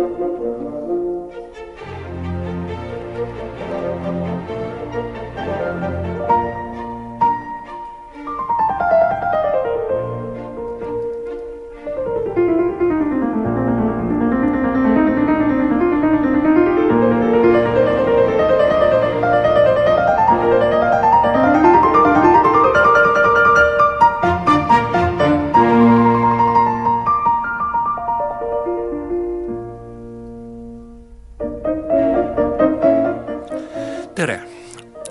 Música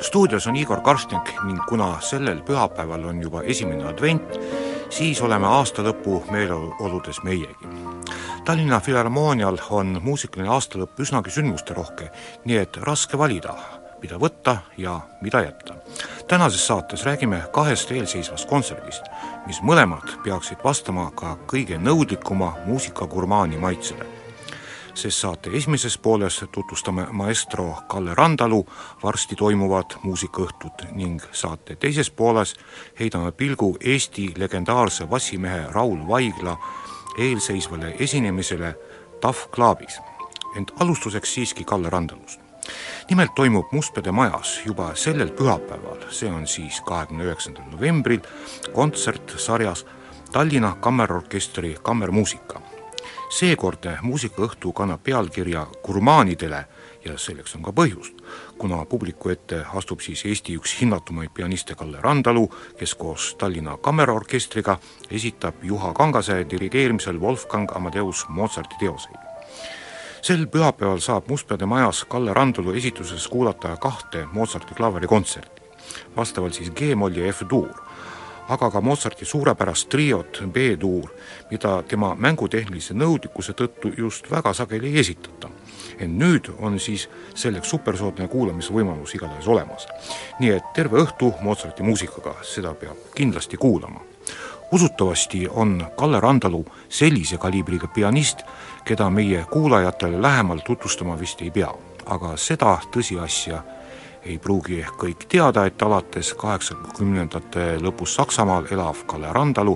stuudios on Igor Karstnik ning kuna sellel pühapäeval on juba esimene advent, siis oleme aastalõpu meeleoludes meiegi. Tallinna Filharmoonial on muusikaline aastalõpp üsnagi sündmusterohke, nii et raske valida, mida võtta ja mida jätta. tänases saates räägime kahest eelseisvast kontserdist, mis mõlemad peaksid vastama ka kõige nõudlikuma muusikagurmaani maitsele sest saate esimeses pooles tutvustame maestro Kalle Randalu varsti toimuvat muusikaõhtut ning saate teises pooles heidame pilgu Eesti legendaarse bassimehe Raul Vaigla eelseisvale esinemisele TAF Clubis. ent alustuseks siiski Kalle Randalust. nimelt toimub Mustpeade majas juba sellel pühapäeval, see on siis kahekümne üheksandal novembril, kontsert sarjas Tallinna Kammerorkestri kammermuusika seekordne muusikaõhtu kannab pealkirja Gurmaanidele ja selleks on ka põhjust, kuna publiku ette astub siis Eesti üks hinnatumaid pianiste Kalle Randalu, kes koos Tallinna Kammerorkestriga esitab Juha Kangase dirigeerimisel Wolfgang Amadeus Mozarti teoseid. sel pühapäeval saab Mustpeade majas Kalle Randalu esituses kuulata kahte Mozarti klaverikontserti, vastavalt siis G-moll ja F-duur aga ka Mozarti suurepärast triot B-tuur, mida tema mängutehnilise nõudlikkuse tõttu just väga sageli ei esitata. ent nüüd on siis selleks supersoodne kuulamisvõimalus igatahes olemas. nii et terve õhtu Mozarti muusikaga, seda peab kindlasti kuulama. usutavasti on Kalle Randalu sellise kaliibriga pianist, keda meie kuulajatele lähemalt tutvustama vist ei pea, aga seda tõsiasja ei pruugi ehk kõik teada, et alates kaheksakümnendate lõpus Saksamaal elav Kalle Randalu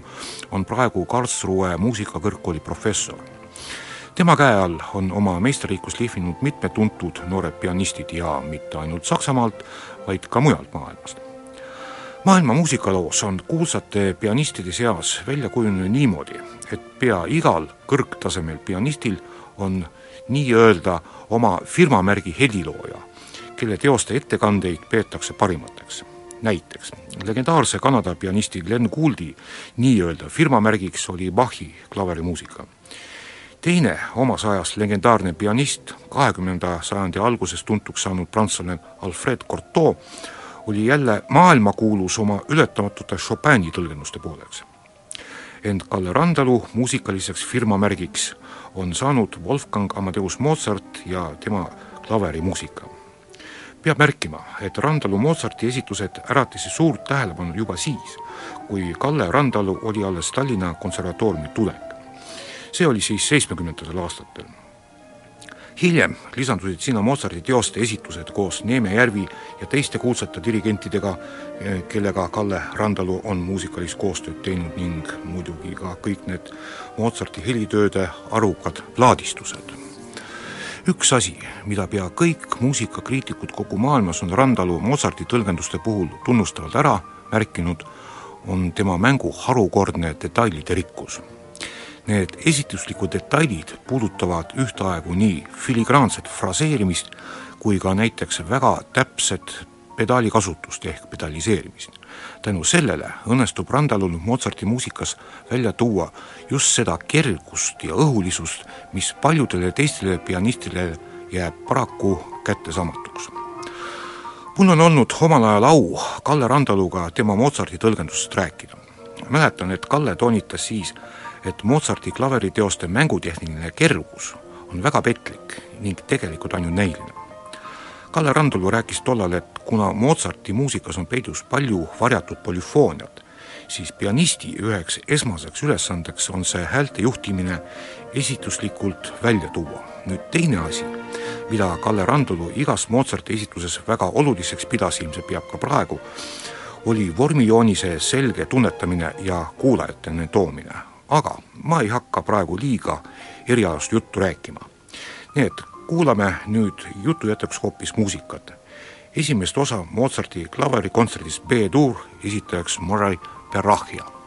on praegu Karlsruhe muusikakõrgkooli professor. tema käe all on oma meisterlikkust lihvinud mitmed tuntud noored pianistid ja mitte ainult Saksamaalt, vaid ka mujalt maailmast. maailma muusikaloos on kuulsate pianistide seas välja kujunenud niimoodi, et pea igal kõrgtasemel pianistil on nii-öelda oma firmamärgi helilooja kelle teoste ettekandeid peetakse parimateks. näiteks legendaarse Kanada pianisti Glen Gouldi nii-öelda firmamärgiks oli Bachi klaverimuusika. teine omas ajas legendaarne pianist, kahekümnenda sajandi alguses tuntuks saanud prantslane Alfred Cortot, oli jälle maailmakuulus oma ületamatute Chopini tõlgenduste pooleks. ent Kalle Randalu muusikaliseks firmamärgiks on saanud Wolfgang Amadeus Mozart ja tema klaverimuusika. Peab märkima, et Randalu Mozarti esitused äratasid suurt tähelepanu juba siis, kui Kalle Randalu oli alles Tallinna konservatooriumi tulek see oli siis seitsmekümnendatel aastatel. hiljem lisandusid sinna Mozarti teoste esitused koos Neeme Järvi ja teiste kuulsate dirigentidega, eh, kellega Kalle Randalu on muusikalist koostööd teinud ning muidugi ka kõik need Mozarti helitööde arukad plaadistused üks asi, mida pea kõik muusikakriitikud kogu maailmas on Randalu Mozarti tõlgenduste puhul tunnustavalt ära märkinud, on tema mängu harukordne detailide rikkus. Need esituslikud detailid puudutavad ühtaegu nii filigraanset fraseerimist kui ka näiteks väga täpset pedaalikasutust ehk pedaliseerimist. tänu sellele õnnestub Randalul Mozarti muusikas välja tuua just seda kergust ja õhulisust, mis paljudele teistele pianistidele jääb paraku kättesaamatuks. mul on olnud omal ajal au Kalle Randaluga tema Mozarti tõlgendusest rääkida. mäletan, et Kalle toonitas siis, et Mozarti klaveriteoste mängutehniline kergus on väga petlik ning tegelikult ainult näiline. Kalle Randulu rääkis tollal, et kuna Mozarti muusikas on peidus palju varjatud polüfooniat, siis pianisti üheks esmaseks ülesandeks on see häälte juhtimine esituslikult välja tuua. nüüd teine asi, mida Kalle Randulu igas Mozarti esituses väga oluliseks pidas, ilmselt peab ka praegu, oli vormijoonise selge tunnetamine ja kuulajateni toomine aga ma ei hakka praegu liiga erialast juttu rääkima. nii et kuulame nüüd jutu jätkuks hoopis muusikat. esimest osa Mozarti klaverikontserdist B-tuur esitajaks Murray Perahia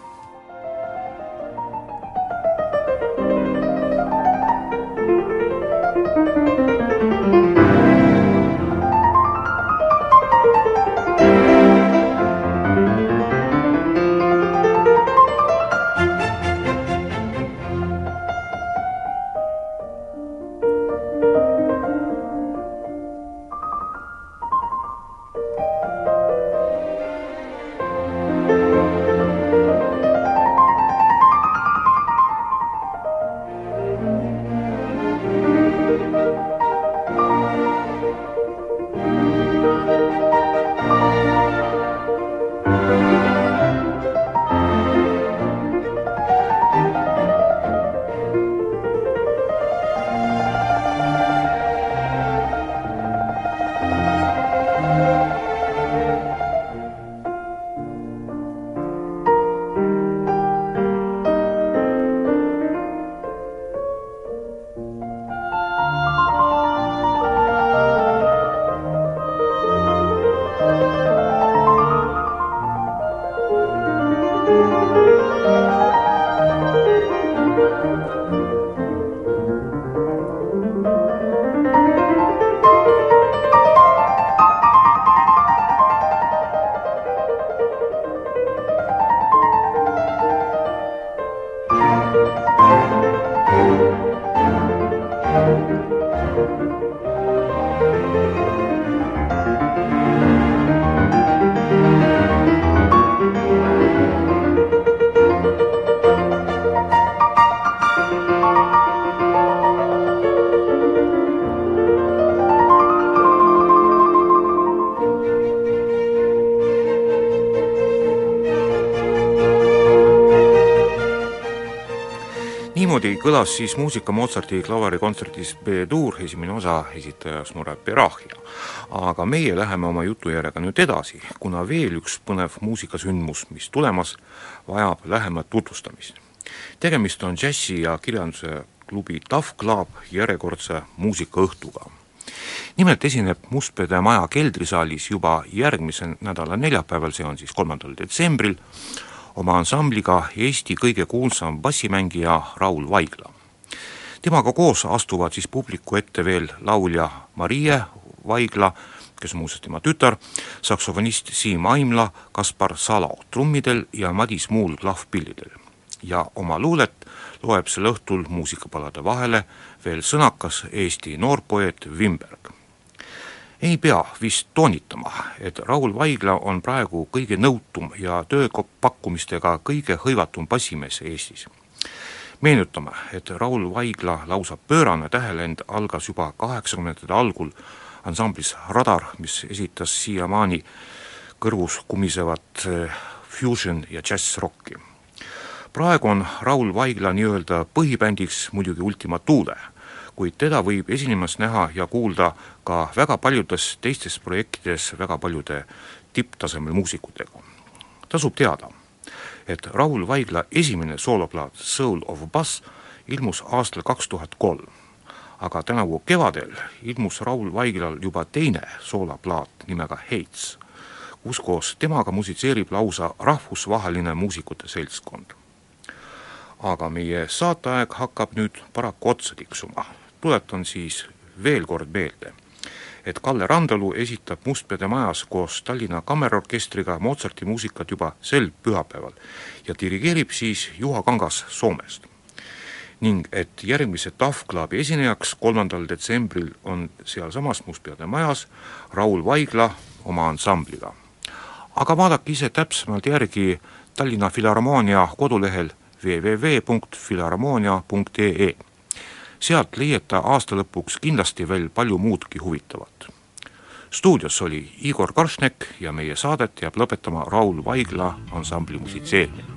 kõlas siis muusika Mozarti klaverikontserdis B-tuur, esimene osa, esitaja Smurat Berahia. aga meie läheme oma jutujärjega nüüd edasi, kuna veel üks põnev muusikasündmus, mis tulemas, vajab lähemat tutvustamist. tegemist on džässi ja kirjanduse klubi Tough Club järjekordse muusikaõhtuga nimelt esineb Mustpeade maja keldrisaalis juba järgmise nädala neljapäeval, see on siis kolmandal detsembril, oma ansambliga Eesti kõige kuulsam bassimängija Raul Vaigla. temaga koos astuvad siis publiku ette veel laulja Marie Vaigla, kes on muuseas tema tütar, saksofonist Siim Aimla, Kaspar Salo trummidel ja Madis Muul klahvpillidel. ja oma luulet loeb sel õhtul muusikapalade vahele veel sõnakas Eesti noorpoeet Wimberg. Ei pea vist toonitama, et Raul Vaigla on praegu kõige nõutum ja tööpakkumistega kõige hõivatum bassimees Eestis meenutame, et Raul Vaigla lausa pöörane tähelend algas juba kaheksakümnendate algul ansamblis Radar, mis esitas siiamaani kõrvus kumisevat eh, fusion ja džässrocki. praegu on Raul Vaigla nii-öelda põhibändiks muidugi Ultima Thule, kuid teda võib esinemas näha ja kuulda ka väga paljudes teistes projektides väga paljude tipptasemel muusikutega. tasub teada et Raul Vaigla esimene sooloplaat Soul of Bass ilmus aastal kaks tuhat kolm. aga tänavu kevadel ilmus Raul Vaiglal juba teine sooloplaat nimega Heits, kus koos temaga musitseerib lausa rahvusvaheline muusikute seltskond. aga meie saateaeg hakkab nüüd paraku otsa tiksuma, tuletan siis veel kord meelde et Kalle Randalu esitab Mustpeade majas koos Tallinna Kammerorkestriga Mozarti muusikat juba sel pühapäeval ja dirigeerib siis Juha Kangas Soomest. ning et järgmise TAF Clubi esinejaks kolmandal detsembril on sealsamas Mustpeade majas Raul Vaigla oma ansambliga. aga vaadake ise täpsemalt järgi Tallinna Filharmoonia kodulehel www.filharmoonia.ee sealt leiate aasta lõpuks kindlasti veel palju muudki huvitavat. stuudios oli Igor Karšnek ja meie saadet jääb lõpetama Raul Vaigla ansambli musitseerimine.